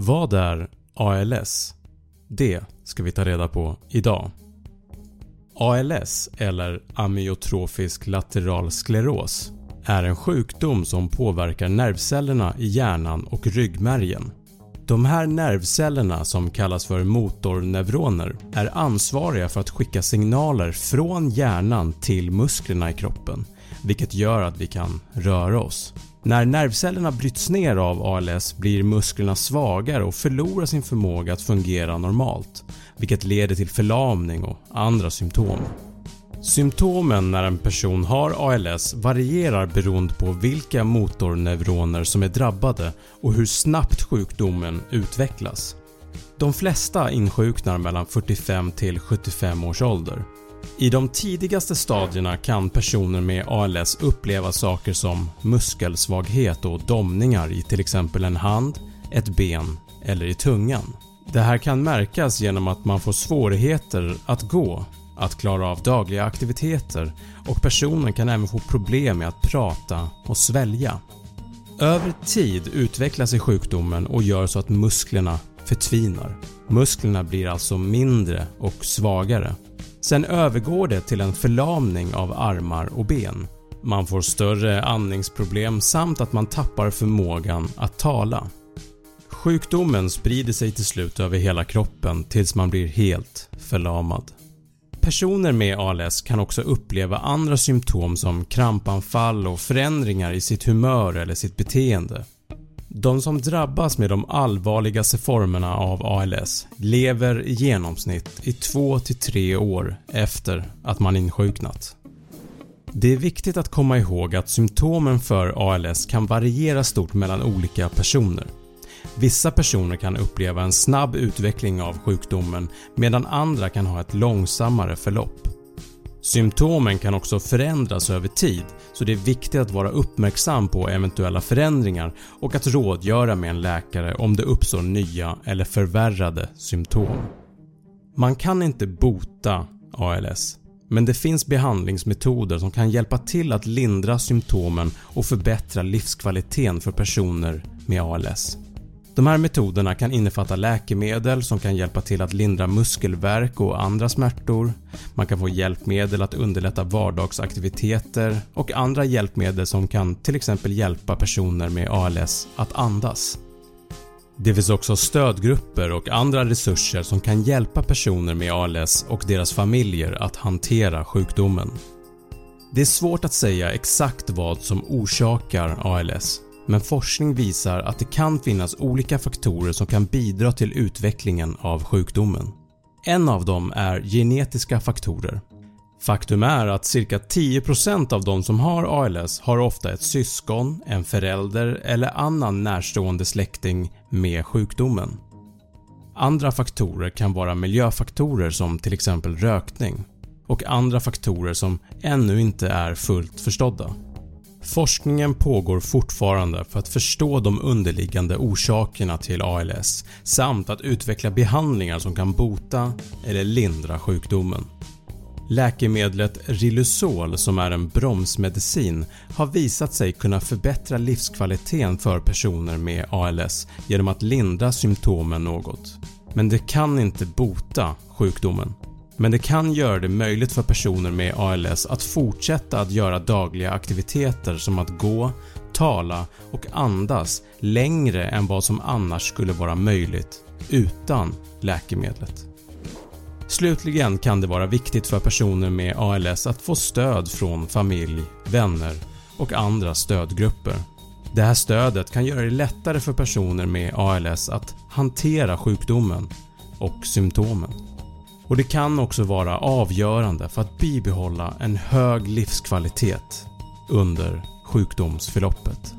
Vad är ALS? Det ska vi ta reda på idag. ALS eller amyotrofisk lateral skleros är en sjukdom som påverkar nervcellerna i hjärnan och ryggmärgen. De här nervcellerna som kallas för motorneuroner är ansvariga för att skicka signaler från hjärnan till musklerna i kroppen vilket gör att vi kan röra oss. När nervcellerna bryts ner av ALS blir musklerna svagare och förlorar sin förmåga att fungera normalt vilket leder till förlamning och andra symptom. Symptomen när en person har ALS varierar beroende på vilka motorneuroner som är drabbade och hur snabbt sjukdomen utvecklas. De flesta insjuknar mellan 45 till 75 års ålder. I de tidigaste stadierna kan personer med ALS uppleva saker som muskelsvaghet och domningar i till exempel en hand, ett ben eller i tungan. Det här kan märkas genom att man får svårigheter att gå, att klara av dagliga aktiviteter och personen kan även få problem med att prata och svälja. Över tid utvecklas sig sjukdomen och gör så att musklerna förtvinar. Musklerna blir alltså mindre och svagare. Sen övergår det till en förlamning av armar och ben. Man får större andningsproblem samt att man tappar förmågan att tala. Sjukdomen sprider sig till slut över hela kroppen tills man blir helt förlamad. Personer med ALS kan också uppleva andra symptom som krampanfall och förändringar i sitt humör eller sitt beteende. De som drabbas med de allvarligaste formerna av ALS lever i genomsnitt i 2-3 år efter att man insjuknat. Det är viktigt att komma ihåg att symptomen för ALS kan variera stort mellan olika personer. Vissa personer kan uppleva en snabb utveckling av sjukdomen medan andra kan ha ett långsammare förlopp. Symptomen kan också förändras över tid så det är viktigt att vara uppmärksam på eventuella förändringar och att rådgöra med en läkare om det uppstår nya eller förvärrade symptom. Man kan inte bota ALS men det finns behandlingsmetoder som kan hjälpa till att lindra symptomen och förbättra livskvaliteten för personer med ALS. De här metoderna kan innefatta läkemedel som kan hjälpa till att lindra muskelvärk och andra smärtor. Man kan få hjälpmedel att underlätta vardagsaktiviteter och andra hjälpmedel som kan till exempel hjälpa personer med ALS att andas. Det finns också stödgrupper och andra resurser som kan hjälpa personer med ALS och deras familjer att hantera sjukdomen. Det är svårt att säga exakt vad som orsakar ALS men forskning visar att det kan finnas olika faktorer som kan bidra till utvecklingen av sjukdomen. En av dem är genetiska faktorer. Faktum är att cirka 10% av de som har ALS har ofta ett syskon, en förälder eller annan närstående släkting med sjukdomen. Andra faktorer kan vara miljöfaktorer som till exempel rökning och andra faktorer som ännu inte är fullt förstådda. Forskningen pågår fortfarande för att förstå de underliggande orsakerna till ALS samt att utveckla behandlingar som kan bota eller lindra sjukdomen. Läkemedlet Riluzol som är en bromsmedicin har visat sig kunna förbättra livskvaliteten för personer med ALS genom att lindra symptomen något. Men det kan inte bota sjukdomen. Men det kan göra det möjligt för personer med ALS att fortsätta att göra dagliga aktiviteter som att gå, tala och andas längre än vad som annars skulle vara möjligt utan läkemedlet. Slutligen kan det vara viktigt för personer med ALS att få stöd från familj, vänner och andra stödgrupper. Det här stödet kan göra det lättare för personer med ALS att hantera sjukdomen och symptomen. Och det kan också vara avgörande för att bibehålla en hög livskvalitet under sjukdomsförloppet.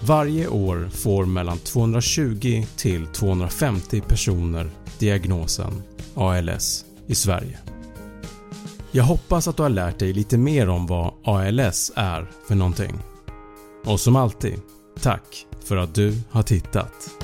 Varje år får mellan 220 till 250 personer diagnosen ALS i Sverige. Jag hoppas att du har lärt dig lite mer om vad ALS är för någonting. Och som alltid, tack för att du har tittat.